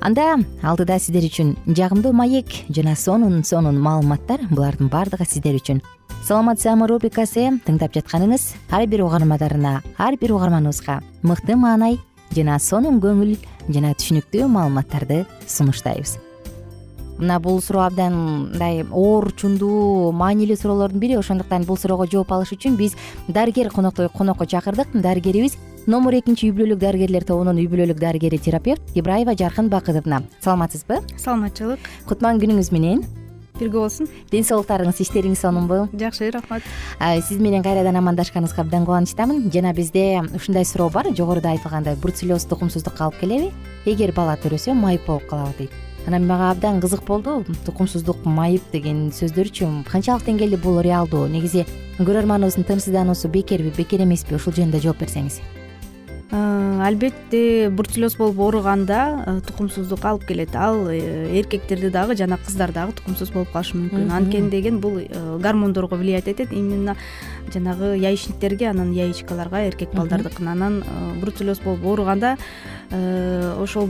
анда алдыда сиздер үчүн жагымдуу маек жана сонун сонун маалыматтар булардын баардыгы сиздер үчүн. Саламат саама рубрикасы тыңдап жатканыңыз ар бир угармандарына ар бир угарманыбызга мыкты маанай жана сонун көңүл жана түшүнүктүү маалыматтарды сунуштайбыз. Мына бул суроо абдан мындай оорчундуу маанилүү суроолордун бири ошондуктан бул суроого жооп алыш үчүн биз дарыгер конокко чакырдык. Дарыгерибиз номер экинчи үй бүлөлүк дарыгерлер тобунун үй бүлөлүк дарыгери терапевт ибраева жаркын бакытовна саламатсызбы? Саламатчылык. Кутман күнүңүз менен? Бирге болсун. Ден соолуктарыңыз иштериңиз сонунбу жакшы рахмат. Сиз менен кайрадан амандашканыбызга абдан кубанычтамын. Жана бизде ушундай суроо бар. Жогоруда айтылгандай бруцеллез тукумсуздукка алып келеби. Эгер бала төрөсө майып болуп калабы дейт. Анан мага абдан кызык болду. Тукумсуздук майып деген сөздөрчү канчалык деңгээлде бул реалдуу. Негизи көрөрманыбыздын тынчсыздануусу бекерби бекер эмеспи. Ушул жөнүндө жооп берсеңиз албетте бруцеллез болуп ооруганда тукумсуздук алып келет. Ал эркектерде дагы жана кыздар дагы тукумсуз болуп калышы мүмкүн. Анткени деген бул гормондорго влиять этет. Именно жанагы яичниктерге анан яичкаларга эркек балдардыкына анан бруцеллез болуп ооруганда ошол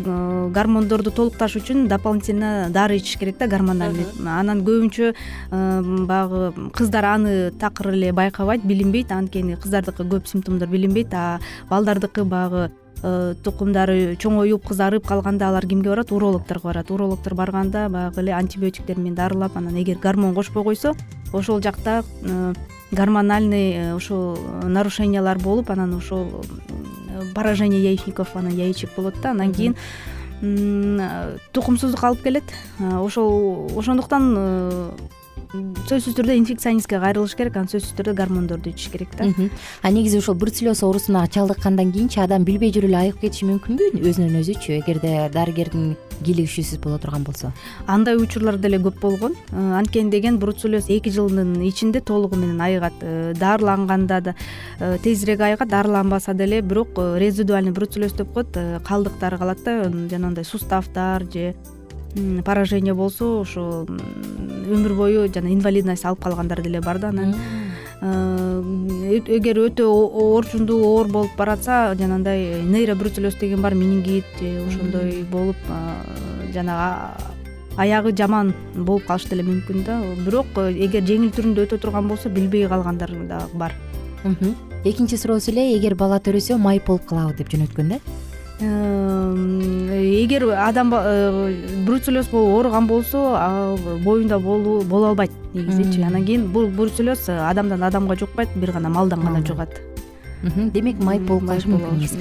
гормондорду толукташ үчүн дополнительно дары ичиш керек да гормональный анан көбүнчө баягы кыздар аны такыр эле байкабайт билинбейт. Анткени кыздардыкы көп симптомдор билинбейт а балдардыкы баягы э, тукумдары чоңоюп кызарып калганда алар кимге барат? Урологторго барат. Урологтор барганда баягы эле антибиотиктер менен дарылап анан эгер гормон кошпой койсо ошол жакта э, гормональный э, ошол нарушениялар болуп анан ошол поражение яичников анан яичек болот да. Анан кийин тукумсуздук алып келет. Ошол ошондуктан сөзсүз түрдө инфекционистке кайрылыш керек анан сөзсүз түрдө гормондорду ичиш керек да. А негизи ошол бруцеллез оорусуна чалдыккандан кийинчи адам билбей жүрүп эле айыгып кетиши мүмкүнбү? Өзүнөн өзүчү эгерде дарыгердин кийлигишүүсүз боло турган болсо? Андай учурлар деле көп болгон. Э, анткени деген бруцеллез эки жылдын ичинде толугу менен айыгат э, дарыланганда да э, тезирээк айыгат дарыланбаса деле бирок резидуальный бруцеллез деп коет калдыктары калат да жанагындай суставдар же поражение болсо ошо өмүр бою жана инвалидность алып калгандар деле бар да анан. Э, эгер өтө орчундуу оор болуп баратса жанагындай нейробруцеллез деген бар менингит же ошондой болуп жанагы аягы жаман болуп калышы деле мүмкүн да. Бирок э, эгер жеңил түрүндө өтө турган болсо билбей калгандар дагы бар. Экинчи суроосу эле эгер бала төрөсө майып болуп калабы деп жөнөткөн да эгер адам э, бруцеллез болуп ооруган болсо ал боюнда боло албайт негизичи анан кийин бул бруцеллез адамдан адамга жукпайт бир гана малдан гана жугат демек майып болуп калышы мүмкүн эмес.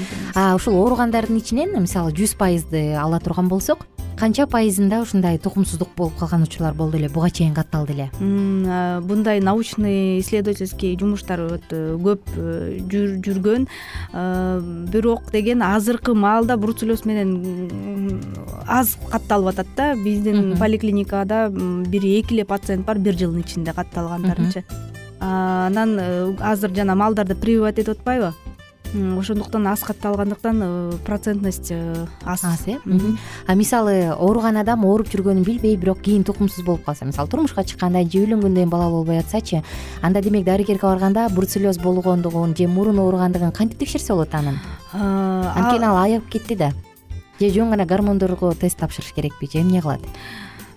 ушул ооругандардын ичинен мисалы жүз пайызды ала турган болсок канча пайызында ушундай тукумсуздук болуп калган учурлар болду эле? Буга чейин катталды эле. Мындай научный исследовательский жумуштар өтө көп э, жүргөн. Бирок деген азыркы маалда бруцеллез менен аз катталып атат да. Биздин поликлиникада бир эки эле пациент бар бир жылдын ичинде катталгандардычы анан э, азыр жана малдарды прививать этип атпайбы ошондуктан аз катталгандыктан э, процентность э, аз. Аз э? А мисалы ооруган адам ооруп жүргөнүн билбей бирок кийин тукумсуз болуп калса. Мисалы турмушка чыкканда же үйлөнгөндөн кийин бала болбой атсачы анда демек дарыгерге барганда бруцеллез болгондугун же мурун ооругандыгын кантип текшерсе болот анын? Анткени ал айыгып кетти да. Же жөн гана гормондорго тест тапшырыш керекпи же эмне кылат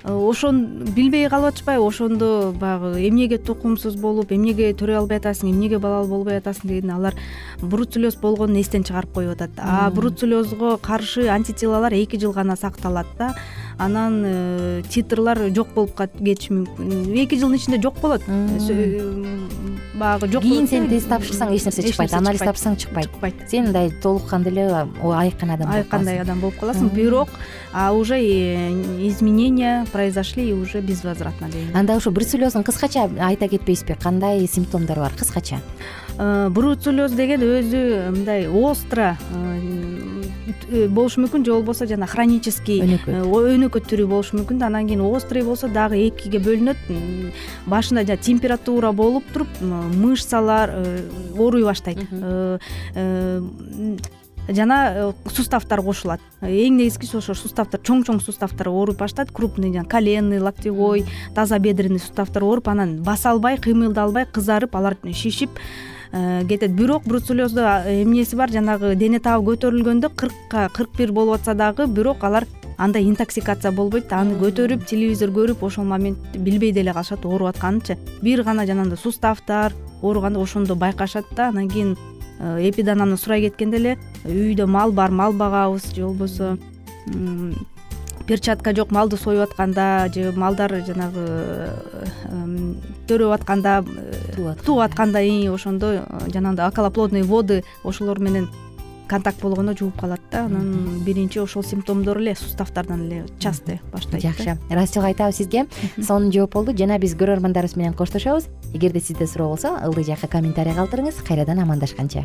ошон билбей калып атышпайбы ошондо баягы эмнеге тукумсуз болуп эмнеге төрөй албай атасың эмнеге балалуу болбой атасың деген алар бруцеллез болгонун эстен чыгарып коюп атат. А бруцеллезго каршы антителолор эки жыл гана сакталат да анан э, титрлар жок болуп кетиши мүмкүн. Эки жылдын ичинде жок болот. Э, баягы жок кийин сен тест тапшырсаң эч нерсе чыкпайт. Анализ тапшырсаң чыкпайт. Чыкпайт. Сен мындай толук кандуу эле айыккан адам айыккандай адам болуп каласың. Бирок уже э, изменения произошли и уже безвозвратно деген анда ошо бруцеллездун кыскача айта кетпейсизби? Кандай симптомдору бар? Кыскача. Бруцеллез деген өзү мындай остро Э, болушу мүмкүн же болбосо жана хронический өнөкөт э, өнөкөт түрү болушу мүмкүн да. Анан кийин острый болсо дагы экиге бөлүнөт. Башында жана температура болуп туруп мышцалар э, ооруй баштайт. Жана суставдар кошулат. Эң негизгиси ошо суставдар чоң чоң суставдар ооруй баштайт. Крупный жана коленный локтевой тазобедренный суставдар ооруп анан баса албай кыймылдай албай кызарып алар шишип Э, кетет. Бирок бруцеллездо эмнеси бар? Жанагы дене табы көтөрүлгөндө кыркка кырк бир болуп атса дагы бирок алар андай интоксикация болбойт аны көтөрүп телевизор көрүп ошол моментти билбей деле калышат ооруп атканынчы бир гана жанагындай суставдар ооруганда ошондо байкашат да анан кийин э, эпидананы сурай кеткенде эле үйдө мал бар мал багабыз же болбосо перчатка жок малды союп атканда же малдар жанагы төрөп атканда тууп атканда ошондо жанагындай околоплодный воды ошолор менен контакт болгондо жууп калат да. Анан биринчи ошол симптомдор эле суставдардан эле частый баштайт жакшы. Ыраазычылык айтабыз сизге. Сонун жооп болду. Жана биз көрөрмандарыбыз менен коштошобуз. Эгерде сизде суроо болсо ылдый жакка комментарий калтырыңыз кайрадан амандашканча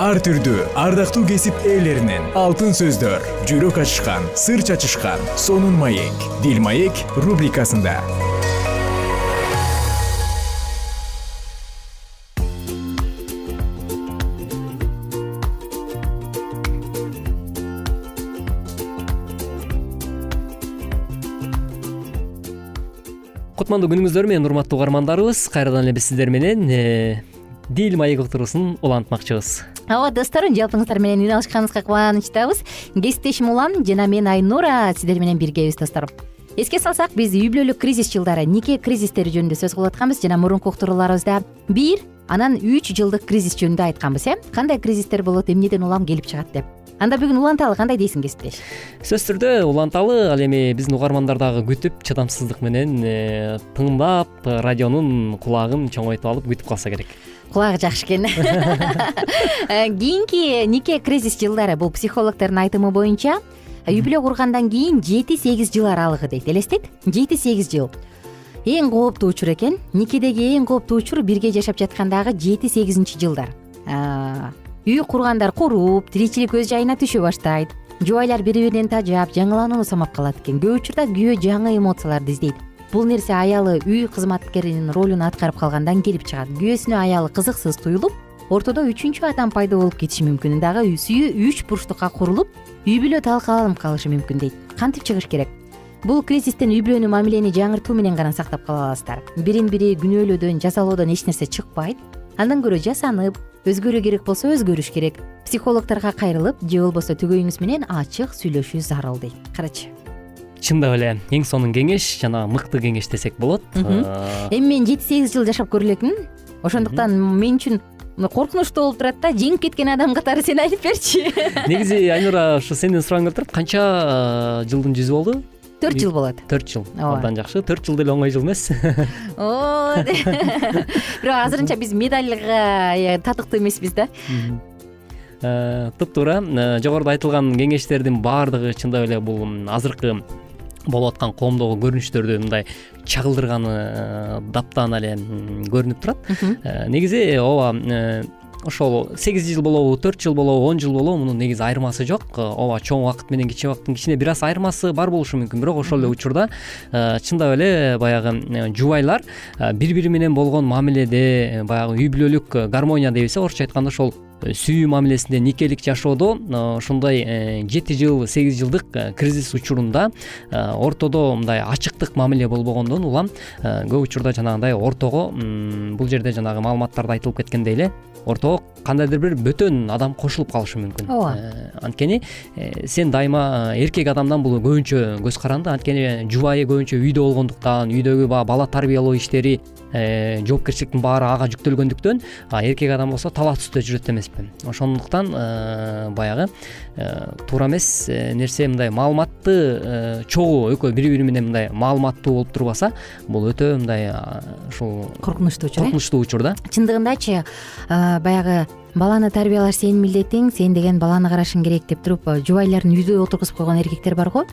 ар түрдүү ардактуу кесип ээлеринен алтын сөздөр жүрөк ачышкан сыр чачышкан сонун маек дил маек рубрикасында. Кутмандуу күнүңүздөр менен урматтуу угармандарыбыз кайрадан эле биз сиздер менен э, дил маек уктуруусун улантмакчыбыз. Ооба достор жалпыңыздар менен үн алышканыбызга кубанычтабыз. Кесиптешим улан жана мен айнура сиздер менен биргебиз достор. Эске салсак биз үй бүлөлүк кризис жылдары нике кризистери жөнүндө сөз кылып атканбыз жана мурунку уктурууларыбызда бир анан үч жылдык кризис жөнүндө айтканбыз э? Кандай кризистер болот эмнеден улам келип чыгат деп. Анда бүгүн уланталы кандай дейсиң кесиптеш? Сөзсүз түрдө уланталы ал эми биздин угармандар дагы күтүп чыдамсыздык менен э, тыңдап радионун кулагын чоңойтуп алып күтүп калса керек кулагы жакшы экен. Э, кийинки нике кризис жылдары бул психологдордун айтымы боюнча үй бүлө кургандан кийин жети сегиз жыл аралыгы дейт элестет? Жети сегиз жыл. Эң кооптуу учур экен никедеги эң кооптуу учур бирге жашап жаткандагы жети сегизинчи жылдар. Үй кургандар куруп тиричилик өз жайына түшө баштайт. Жубайлар бири биринен тажап жаңыланууну самап калат экен. Көп учурда күйөө жаңы эмоцияларды издейт бул нерсе аялы үй кызматкеринин ролун аткарып калгандан келип чыгат. Күйөөсүнө аялы кызыксыз туюлуп ортодо үчүнчү адам пайда болуп кетиши мүмкүн. Дагы сүйүү үч бурчтукка курулуп үй бүлө талкаланып калышы мүмкүн дейт. Кантип чыгыш керек? Бул кризистен үй бүлөнү мамилени жаңыртуу менен гана сактап кала аласыздар. Бирин бири күнөөлөөдөн жазалоодон эч нерсе чыкпайт. Андан көрө жасанып өзгөрүү керек болсо өзгөрүш керек. Психологдорго кайрылып же болбосо түгөйүңүз менен ачык сүйлөшүү зарыл дейт. Карачы чындап эле эң сонун кеңеш жана мыкты кеңеш десек болот. Эми мен жети сегиз жыл жашап көрө элекмин ошондуктан мен үчүн коркунучтуу болуп турат да жеңип кеткен адам катары сен айтып берчи. Негизи айнура ушу сенден сурагым келип турат канча жылдын жүзү болду? Төрт жыл болот. төрт жыл. Ооба абдан жакшы. Төрт жыл деле оңой жыл эмес. Ооба бирок азырынча биз медальга татыктуу эмеспиз да. Туптуура жогоруда айтылган кеңештердин баардыгы чындап эле бул азыркы болуп аткан коомдогу көрүнүштөрдү мындай чагылдырганы э, таптан эле көрүнүп турат. Э, негизи ооба э, ошол сегиз жыл болобу төрт жыл болобу он жыл болобу мунун негизи айырмасы жок. Ооба чоң убакыт менен кичи убакыттын кичине бир аз айырмасы бар болушу мүмкүн бирок ошол эле учурда чындап эле баягы жубайлар бири бири менен болгон мамиледе баягы үй бүлөлүк гармония дейбиз э орусча айтканда ошол сүйүү мамилесинде никелик жашоодо ушундай э, жети жыл сегиз жылдык э, кризис учурунда э, ортодо мындай ачыктык мамиле болбогондон улам көп учурда жанагындай ортого бул жерде жанагы маалыматтарда айтылып кеткендей эле ортого кандайдыр бир бөтөн адам кошулуп калышы мүмкүн. Ооба. Анткени сен дайыма эркек адамдан бул көбүнчө көз каранды анткени жубайы көбүнчө үйдө болгондуктан үйдөгү баягы бала тарбиялоо иштери э, жоопкерчиликтин баары ага жүктөлгөндүктөн эркек адам болсо талаа түстө жүрөт эмеспи ошондуктан э, баягы туура эмес нерсе мындай маалыматты чогуу экөө бири бири менен мындай маалыматтуу болуп турбаса бул өтө мындай ушул коркунучтуу учур коркунучтуу учур да. Чындыгындачы баягы баланы тарбиялаш сенин милдетиң сен деген баланы карашың керек деп туруп жубайларын үйдө отургузуп койгон эркектер бар го.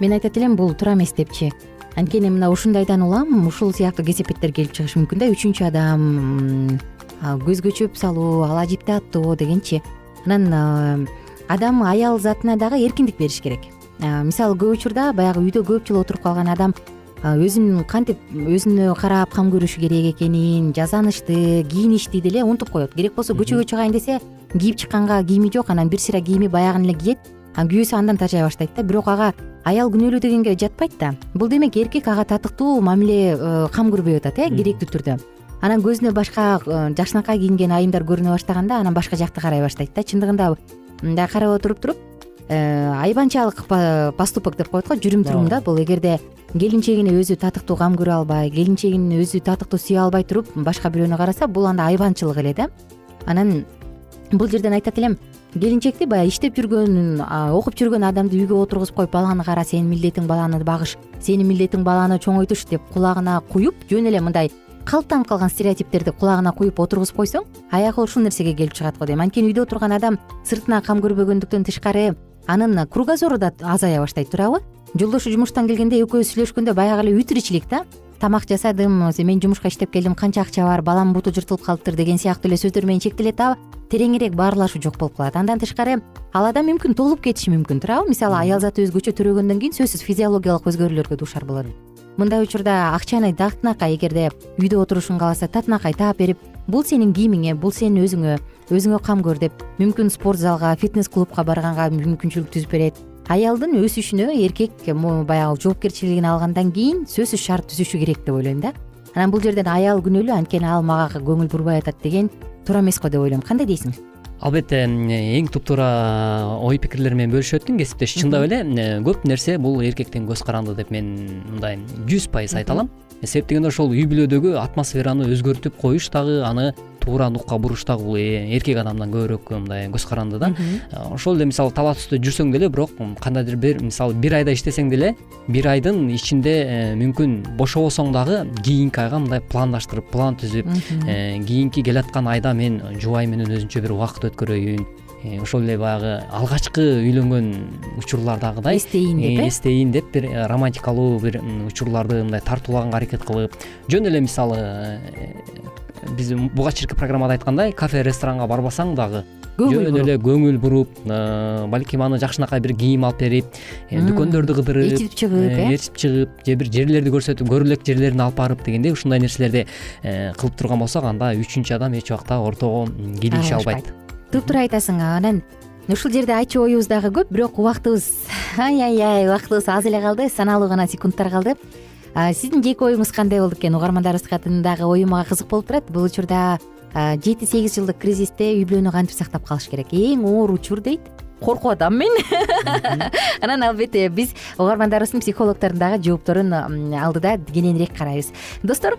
Мен айтат элем бул туура эмес депчи анткени мына ушундайдан улам ушул сыяктуу кесепеттер келип чыгышы мүмкүн да. Үчүнчү адам көзгө чөп салуу ала жипти аттоо дегенчи. Анан адам аял затына дагы эркиндик бериш керек. Мисалы көп учурда баягы үйдө көп жыл отуруп калган адам өзүн кантип өзүнө карап кам көрүшү керек экенин жасанышты кийиништи деле унутуп коет. Керек болсо көчөгө чыгайын десе кийип чыкканга кийими жок анан бир сыйра кийими баягын эле анан күйөөсү андан тажай баштайт да. Бирок ага аял күнөөлүү дегенге жатпайт да. Бул демек эркек ага татыктуу мамиле э, кам көрбөй атат э керектүү түрдө. Анан көзүнө башка э, жакшынакай кийинген айымдар көрүнө баштаганда анан башка жакка карай баштайт да. Чындыгында мындай карап отуруп туруп э, айбанчалык поступок деп коет го жүрүм турум да. Бул эгерде келинчегине өзү татыктуу кам көрө албай келинчегин өзү татыктуу сүйө албай туруп башка бирөөнү караса бул анда айбанчылык эле да. Анан бул жерден айтат элем келинчекти баягы иштеп жүргөн окуп жүргөн адамды үйгө отургузуп коюп баланы кара сенин милдетиң баланы багыш сенин милдетиң баланы чоңойтуш деп кулагына куюп жөн эле мындай калыптанып калган стереотиптерди кулагына куюп отургузуп койсоң аягы ушул нерсеге келип чыгат го дейм. Анткени үйдө отурган адам сыртына кам көрбөгөндүктөн тышкары анын кругозору да азая баштайт туурабы. Жолдошу жумуштан келгенде экөөбүз сүйлөшкөндө баягы эле үй тиричилик да тамак жасадым мен жумушка иштеп келдим канча акча бар баламдын буту жыртылып калыптыр деген сыяктуу эле сөздөр менен чектелет а тереңирээк баарлашуу жок болуп калат. Андан тышкары ал адам мүмкүн толуп кетиши мүмкүн туурабы. Мисалы аял заты өзгөчө төрөгөндөн кийин сөзсүз физиологиялык өзгөрүүлөргө дуушар болот. Мындай учурда акчаны татынакай эгерде үйдө отурушун кааласа татынакай таап берип бул сенин кийимиңе бул сенин өзүңө өзүңө кам көр деп мүмкүн спорт залга фитнес клубка барганга мүмкүнчүлүк түзүп берет аялдын өсүшүнө эркек баягы жоопкерчилигин алгандан кийин сөзсүз шарт түзүшү керек деп ойлойм да. Анан бул жерден аял күнөөлүү анткени ал мага көңүл бурбай атат деген туура эмес го деп ойлойм. Кандай дейсиң албетте эң туптуура ой пикирлер менен бөлүшүп өттүң кесиптеш. Чындап эле көп нерсе бул эркектин көз каранды деп мен мындай жүз пайыз айта алам себеп дегенде ошол үй бүлөдөгү атмосфераны өзгөртүп коюш дагы аны туура нукка буруш дагы бул эркек адамдан көбүрөөк мындай көз каранды да. Ошол эле мисалы талаа түстө жүрсөң деле бирок кандайдыр бир мисалы бир айда иштесең деле бир айдын ичинде э, мүмкүн бошобосоң дагы кийинки айга мындай пландаштырып план түзүп э, кийинки келаткан айда мен жубайым менен өзүнчө бир убакыт өткөрөйүн. э, ошол эле баягы алгачкы үйлөнгөн учурлардагыдай эстейин деп э? Эстейин деп бир романтикалуу бир учурларды мындай тартуулаганга аракет кылып жөн эле мисалы биз буга чейинки программада айткандай кафе ресторанга барбасаң дагы жөн эле көңүл буруп балким аны жакшынакай бир кийим алып берип э, дүкөндөрдү кыдырып ээрчитип чыгып э ээрчитип чыгып же бир жерлерди көрсөтүп көрө элек жерлерин алып барып дегендей ушундай нерселерди э, кылып турган болсок анда үчүнчү адам эч убакта ортого кийлигише албайт туптуура айтасың анан ушул жерде айтчу оюбуз дагы көп бирок убактыбыз ай ай ай убактыбыз аз эле калды саналуу гана секундтар калды. Сиздин жеке оюңуз кандай болду экен? Угармандарыбыздын дагы ою мага кызык болуп турат. Бул учурда жети сегиз жылдык кризисте үй бүлөнү кантип сактап калыш керек? Эң оор учур дейт. Коркуп атам мен. Анан албетте биз угармандарыбыздын психологдордун дагы жоопторун алдыда кененирээк карайбыз. Достор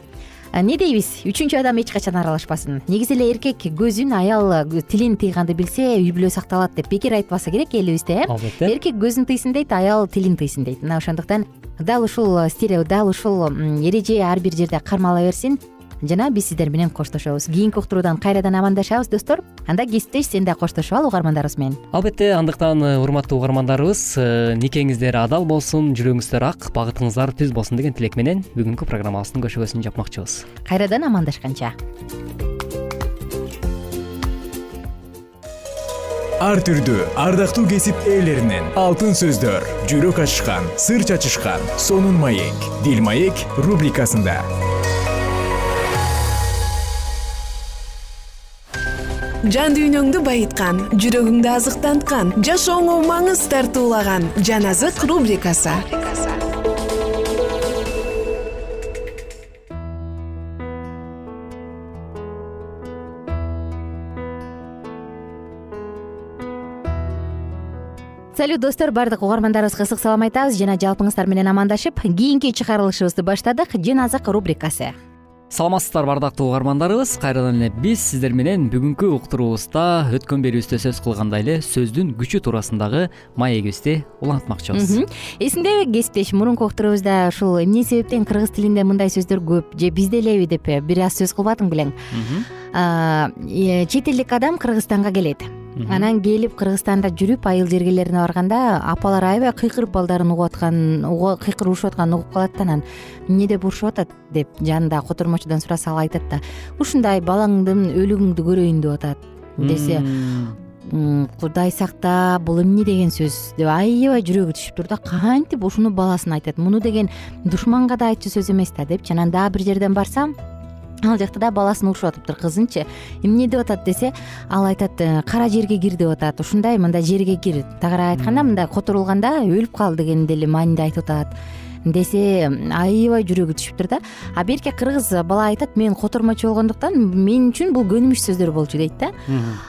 эмне дейбиз? Үчүнчү адам эч качан аралашпасын. Негизи эле эркек көзүн аял тилин тыйганды билсе үй бүлө сакталат деп бекер айтпаса керек элибизде э? Албетте. Эркек көзүн тыйсын дейт аял тилин тыйсын дейт. Мына ошондуктан дал ушул стиле дал ушул эреже ар бир жерде кармала берсин жана биз сиздер менен коштошобуз. Кийинки уктуруудан кайрадан амандашабыз достор. Анда кесиптеш сен да коштошуп ал угармандарыбыз менен. Албетте андыктан э, урматтуу угармандарыбыз э, никеңиздер адал болсун жүрөгүңүздөр ак багытыңыздар түз болсун деген тилек менен бүгүнкү программабыздын көшөгөсүн жапмакчыбыз. Кайрадан амандашканча ар түрдүү ардактуу кесип ээлеринен алтын сөздөр жүрөк ачышкан сыр чачышкан сонун маек дил маек рубрикасында жан дүйнөңдү байыткан жүрөгүңдү азыктанткан жашооңо маңыз тартуулаган жан азык рубрикасы. Салют достор баардык угармандарыбызга ысык салам айтабыз. Жана жалпыңыздар менен амандашып кийинки чыгарылышыбызды баштадык. Жан азык рубрикасы саламатсыздарбы ардактуу угармандарыбыз. Кайрадан эле биз сиздер менен бүгүнкү уктуруубузда өткөн берүүбүздө сөз кылгандай эле сөздүн күчү туурасындагы маегибизди улантмакчыбыз. Эсиңдеби кесиптеш мурунку уктуруубузда ушул эмне себептен кыргыз тилинде мындай сөздөр көп? Же бизде элеби деп бир аз сөз кылбадың белең э, чет элдик адам кыргызстанга келет анан келип кыргызстанда жүрүп айыл жергелерине барганда апалар аябай кыйкырып балдарын угуп аткан кыйкырып урушуп атканын угуп калат да анан эмне деп урушуп атат? деп жанындагы котормочудон сураса ал айтат да ушундай балаңдын өлүгүңдү көрөйүн деп атат. Десе кудай сакта бул эмне деген сөз? деп аябай жүрөгү түшүптүр да кантип ушуну баласына айтат? Муну деген душманга да айтчу сөз эмес да? депчи анан дагы бир жерден барсам ал жакта дагы баласын урушуп атыптыр кызынчы. Эмне деп атат десе ал айтат э, кара жерге кир деп атат. Ушундай мындай жерге кир. Тагыраак айтканда мындай которулганда өлүп кал деген деле мааниде айтып атат десе аябай жүрөгү түшүптүр да. А берки кыргыз бала айтат мен котормочу болгондуктан мен үчүн бул көнүмүш сөздөр болчу дейт да.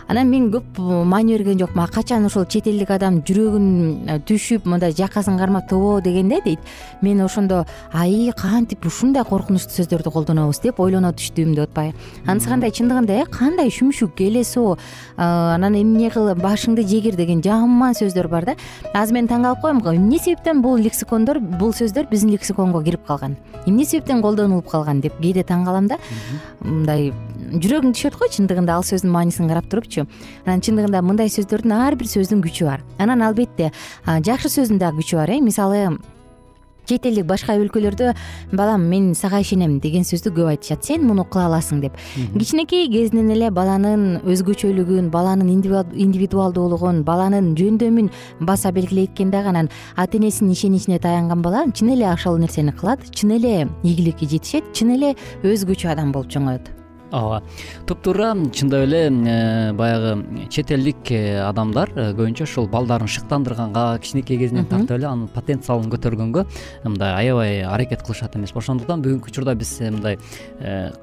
Анан мен көп маани берген жокмун а качан ошол чет элдик адам жүрөгүн э, түшүп мындай жакасын кармап тобо дегенде дейт. Мен ошондо аи кантип ушундай коркунучтуу сөздөрдү колдонобуз? деп ойлоно түштүм деп атпайбы анысы кандай чындыгында э кандай шүмшүк элесоо анан эмне кыл башыңды жегир деген жаман сөздөр бар да. Азыр мен таң калып коем эмне себептен бул лексикондор бул сөздөр биздин лексиконго кирип калган. Эмне себептен колдонулуп калган деп кээде таң калам да? Мындай жүрөгүң түшөт го чындыгында ал сөздүн маанисин карап турупчу анан чындыгында мындай сөздөрдүн ар бир сөздүн күчү бар. Анан албетте жакшы сөздүн дагы күчү бар э. Мисалы чет элдик башка өлкөлөрдө балам мен сага ишенем деген сөздү көп айтышат. Сен муну кыла аласың деп. Кичинекей кезинен эле баланын өзгөчөлүгүн баланын индивидуалдуулугун баланын жөндөмүн баса белгилейт экен дагы анан ата энесинин ишеничине таянган бала чын эле ошол нерсени кылат чын эле ийгиликке жетишет чын эле өзгөчө адам болуп чоңоет ооба туп туура чындап эле э, баягы чет элдик э, адамдар э, көбүнчө ушул балдарын шыктандырганга кичинекей кезинен тартып эле анын потенциалын көтөргөнгө мындай аябай аракет кылышат эмеспи ошондуктан бүгүнкү учурда биз мындай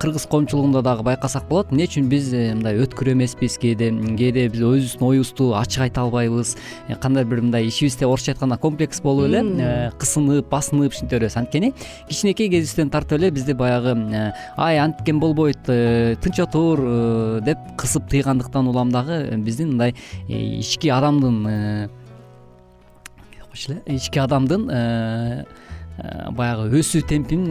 кыргыз коомчулугунда дагы байкасак болот. Эмне үчүн биз мындай өткүр эмеспиз? Кээде кээде биз өзүбүздүн оюбузду ачык айта албайбыз. Кандай бир мындай ичибизде орусча айтканда комплекс болуп эле кысынып басынып ушинте беребиз. Анткени кичинекей кезибизден тартып эле бизди баягы ай анткен болбойт тынч отур э, деп кысып тыйгандыктан улам дагы биздин мындай э, ички адамдын э, эле ички адамдын Э, баягы өсүү темпин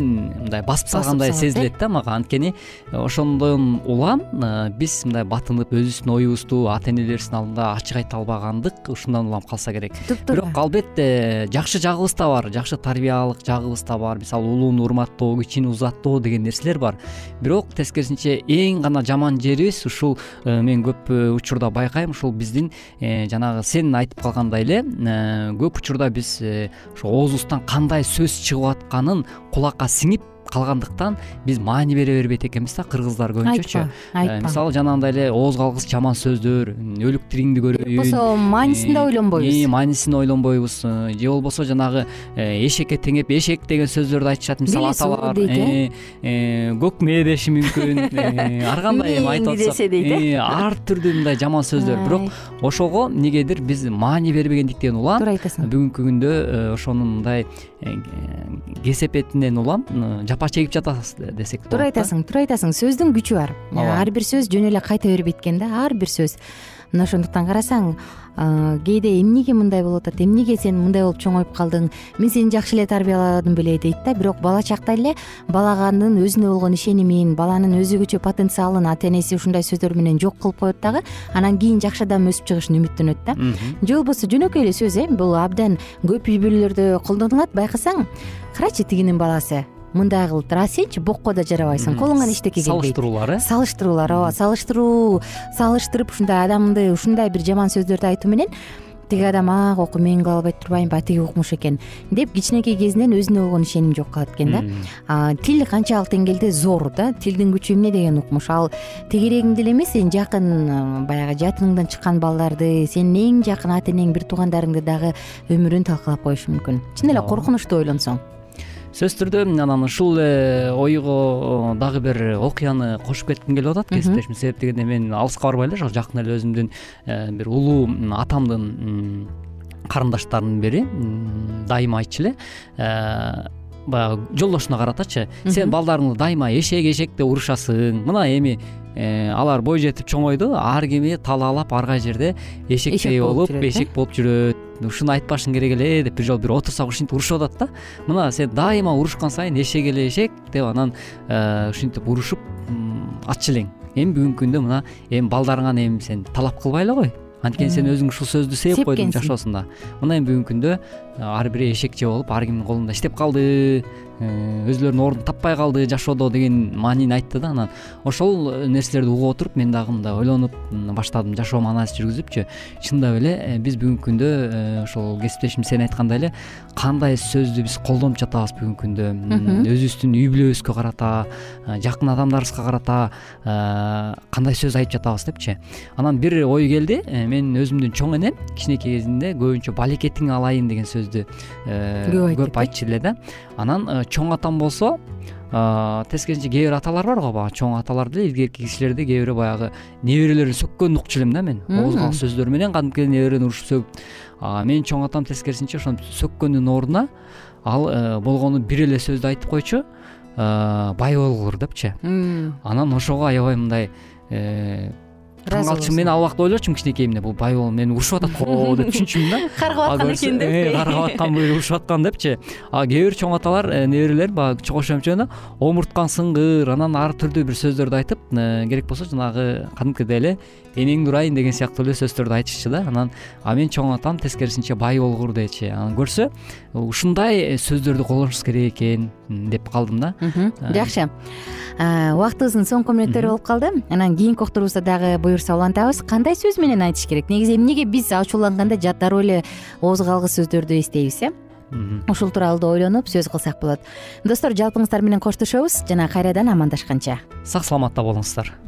мындай басып салгандай сезилет да мага. Анткени ошондон улам э, биз мындай батынып өзүбүздүн оюбузду ата энелерибиздин алдында ачык айта албагандык ушундан улам калса керек. Туптуура бирок албетте жакшы жагыбыз да бар жакшы тарбиялык жагыбыз да бар. Мисалы улууну урматтоо кичини узаттоо деген нерселер бар. Бирок тескерисинче эң гана жаман жерибиз ушул э, мен көп учурда байкайм. Ушул биздин жанагы сен айтып калгандай эле көп учурда биз ошо оозубуздан кандай сөз чыгып атканын кулакка сиңип калгандыктан биз маани бере бербейт экенбиз да кыргыздар көбүнчөчү айтпа. мисалы жанагындай эле ооз калгыс жаман сөздөр өлүк тириңди көрөйүн. Болбосо маанисин да ойлонбойбуз. маанисин ойлонбойбуз. Же болбосо жанагы эшекке теңеп эшек деген сөздөрдү айтышат мисалы аталар. дейт э көк мээ деши мүмкүн ар кандай эми айтып десе дейт э? Ар түрдүү мындай жаман сөздөр. Бирок ошого эмнегедир биз маани бербегендиктен улам. Туура айтасың. Бүгүнкү күндө ошонун мындай кесепетинен улам жапа чегип жатабыз десек болот туура айтасың туура айтасың сөздүн күчү бар. Ар бир сөз жөн эле кайта бербейт экен да ар бир сөз. Мына ошондуктан карасаң кээде эмнеге мындай болуп атат эмнеге сен мындай болуп чоңоюп калдың? Мен сени жакшы эле тарбияладым беле дейт да бирок бала чакта эле баланын өзүнө болгон ишенимин баланын өзгөчө потенциалын ата энеси ушундай сөздөр менен жок кылып коет дагы анан кийин жакшы адам өсүп чыгышын үмүттөнөт да. Же болбосо жөнөкөй эле сөз э бул абдан көп үй бүлөлөрдө колдонулат. Байкасаң карачы тигинин баласы мындай кылыптыр а сенчи бокко да жарабайсың. Колуңан эчтеке келбейт. Салыштыруулар э? Салыштыруулар ооба салыштыруу салыштырып ушундай адамды ушундай бир жаман сөздөрдү айтуу менен тиги адам ак окуй мен кыла албай турбаймынбы тиги укмуш экен деп кичинекей кезинен өзүнө болгон ишеним жок калат экен да. Тил канчалык деңгээлде зор да тилдин күчү эмне деген укмуш. Ал тегерегиңди эле эмес сенин жакын баягы жатыныңдан чыккан балдарды сенин эң жакын ата энең бир туугандарыңды дагы өмүрүн талкалап коюшу мүмкүн. Чын эле коркунучтуу ойлонсоң сөзсүз түрдө анан ушул эле ойго дагы бир окуяны кошуп кетким келип атат кесиптешим себеп дегенде мен алыска барбай эле ошол жакын эле өзүмдүн э, бир улуу атамдын карындаштарынын бири дайыма айтчу эле. Э, баягы жолдошуна каратачы сен балдарыңды дайыма эшек эшек деп урушасың. Мына эми э, алар бой жетип чоңойду ар кими талаалап ар кай жерде эшектей Эшек болуп э? эшек болуп жүрөт ушуну айтпашың керек эле деп бир жолу бир отурсак ушинтип урушуп атат да. Мына сен дайыма урушкан сайын эшек эле эшек деп анан э, ушинтип урушуп м, атчы элең. Эми бүгүнкү күндө мына эми балдарыңан эми сен талап кылбай эле кой анткени сен өзүң ушул сөздү сээп койдуң жашоосундо мына эми бүгүнкү күндө э, ар бири эшекче болуп ар кимдин колунда иштеп калды. э, өзүлөрүнүн ордун таппай калды жашоодо деген маанини айтты да анан. Ошол нерселерди угуп отуруп мен дагы мындай ойлонуп баштадым жашоомо анализ жүргүзүпчү. Чындап эле э, биз бүгүнкү күндө э, ошол кесиптешим сен айткандай эле кандай сөздү биз колдонуп жатабыз бүгүнкү күндө? Өзүбүздүн үй бүлөбүзгө карата э, жакын адамдарыбызга карата э, кандай сөз айтып жатабыз депчи. Анан бир ой келди э, мен өзүмдүн чоң энем кичинекей кезинде көбүнчө балекетиң алайын деген сөздү э, Көп айтчу эле да. Анан э, чоң атам болсо тескерисинче кээ бир аталар бар го баягы чоң аталар деле илгерки кишилерде кээ бири баягы неберелерин сөккөнүн укчу элем да мен Мм. ооз калыс сөздөр менен кадимки эле неберени урушуп сөгүп менин чоң атам тескерисинче ошентип сөккөндүн ордуна ал э, болгону бир эле сөздү айтып койчу э, бай болгула депчи анан ошого аябай мындай э, калчумун мен ал убакта ойлочумун кичинекейимде бул бай болуп мени урушуп атат го деп түшүнчүмүн да. Каргап А аткан экен э, деп каргап аткан урушуп аткан депчи. А кээ бир чоң аталар э, неберелер баягы чогош эмчегенде омурткаң сыңгыр анан ар түрдүү бир сөздөрдү айтып э, керек болсо жанагы кадимкидей эле энеңди урайын деген сыяктуу эле сөздөрдү айтышчу да. Анан а менин чоң атам тескерисинче бай болгур дечи. Анан көрсө ушундай сөздөрдү колдонушубуз керек экен деп калдым да. Жакшы. А, убактыбыздын соңку мүнөттөрү болуп калды. Анан кийинки уктуруубузда дагы буюрса улантабыз. Кандай сөз менен айтыш керек? Негизи эмнеге биз ачууланганда дароо эле ооз калгыс сөздөрдү эстейбиз э? Ушул тууралуу да ойлонуп сөз кылсак болот. Достор жалпыңыздар менен коштошобуз. Жана кайрадан амандашканча. Сак саламатта болуңуздар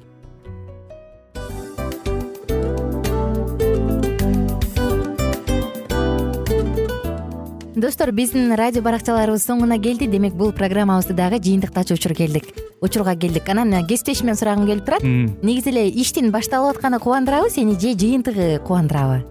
достор биздин радио баракчаларыбыз соңуна келди. Демек бул программабызды дагы жыйынтыктачу учур келдик. Учурга келдик. Анан кесиптешимден сурагым келип турат. Негизи эле иштин башталып атканы кубандырабы сени же жыйынтыгы кубандырабы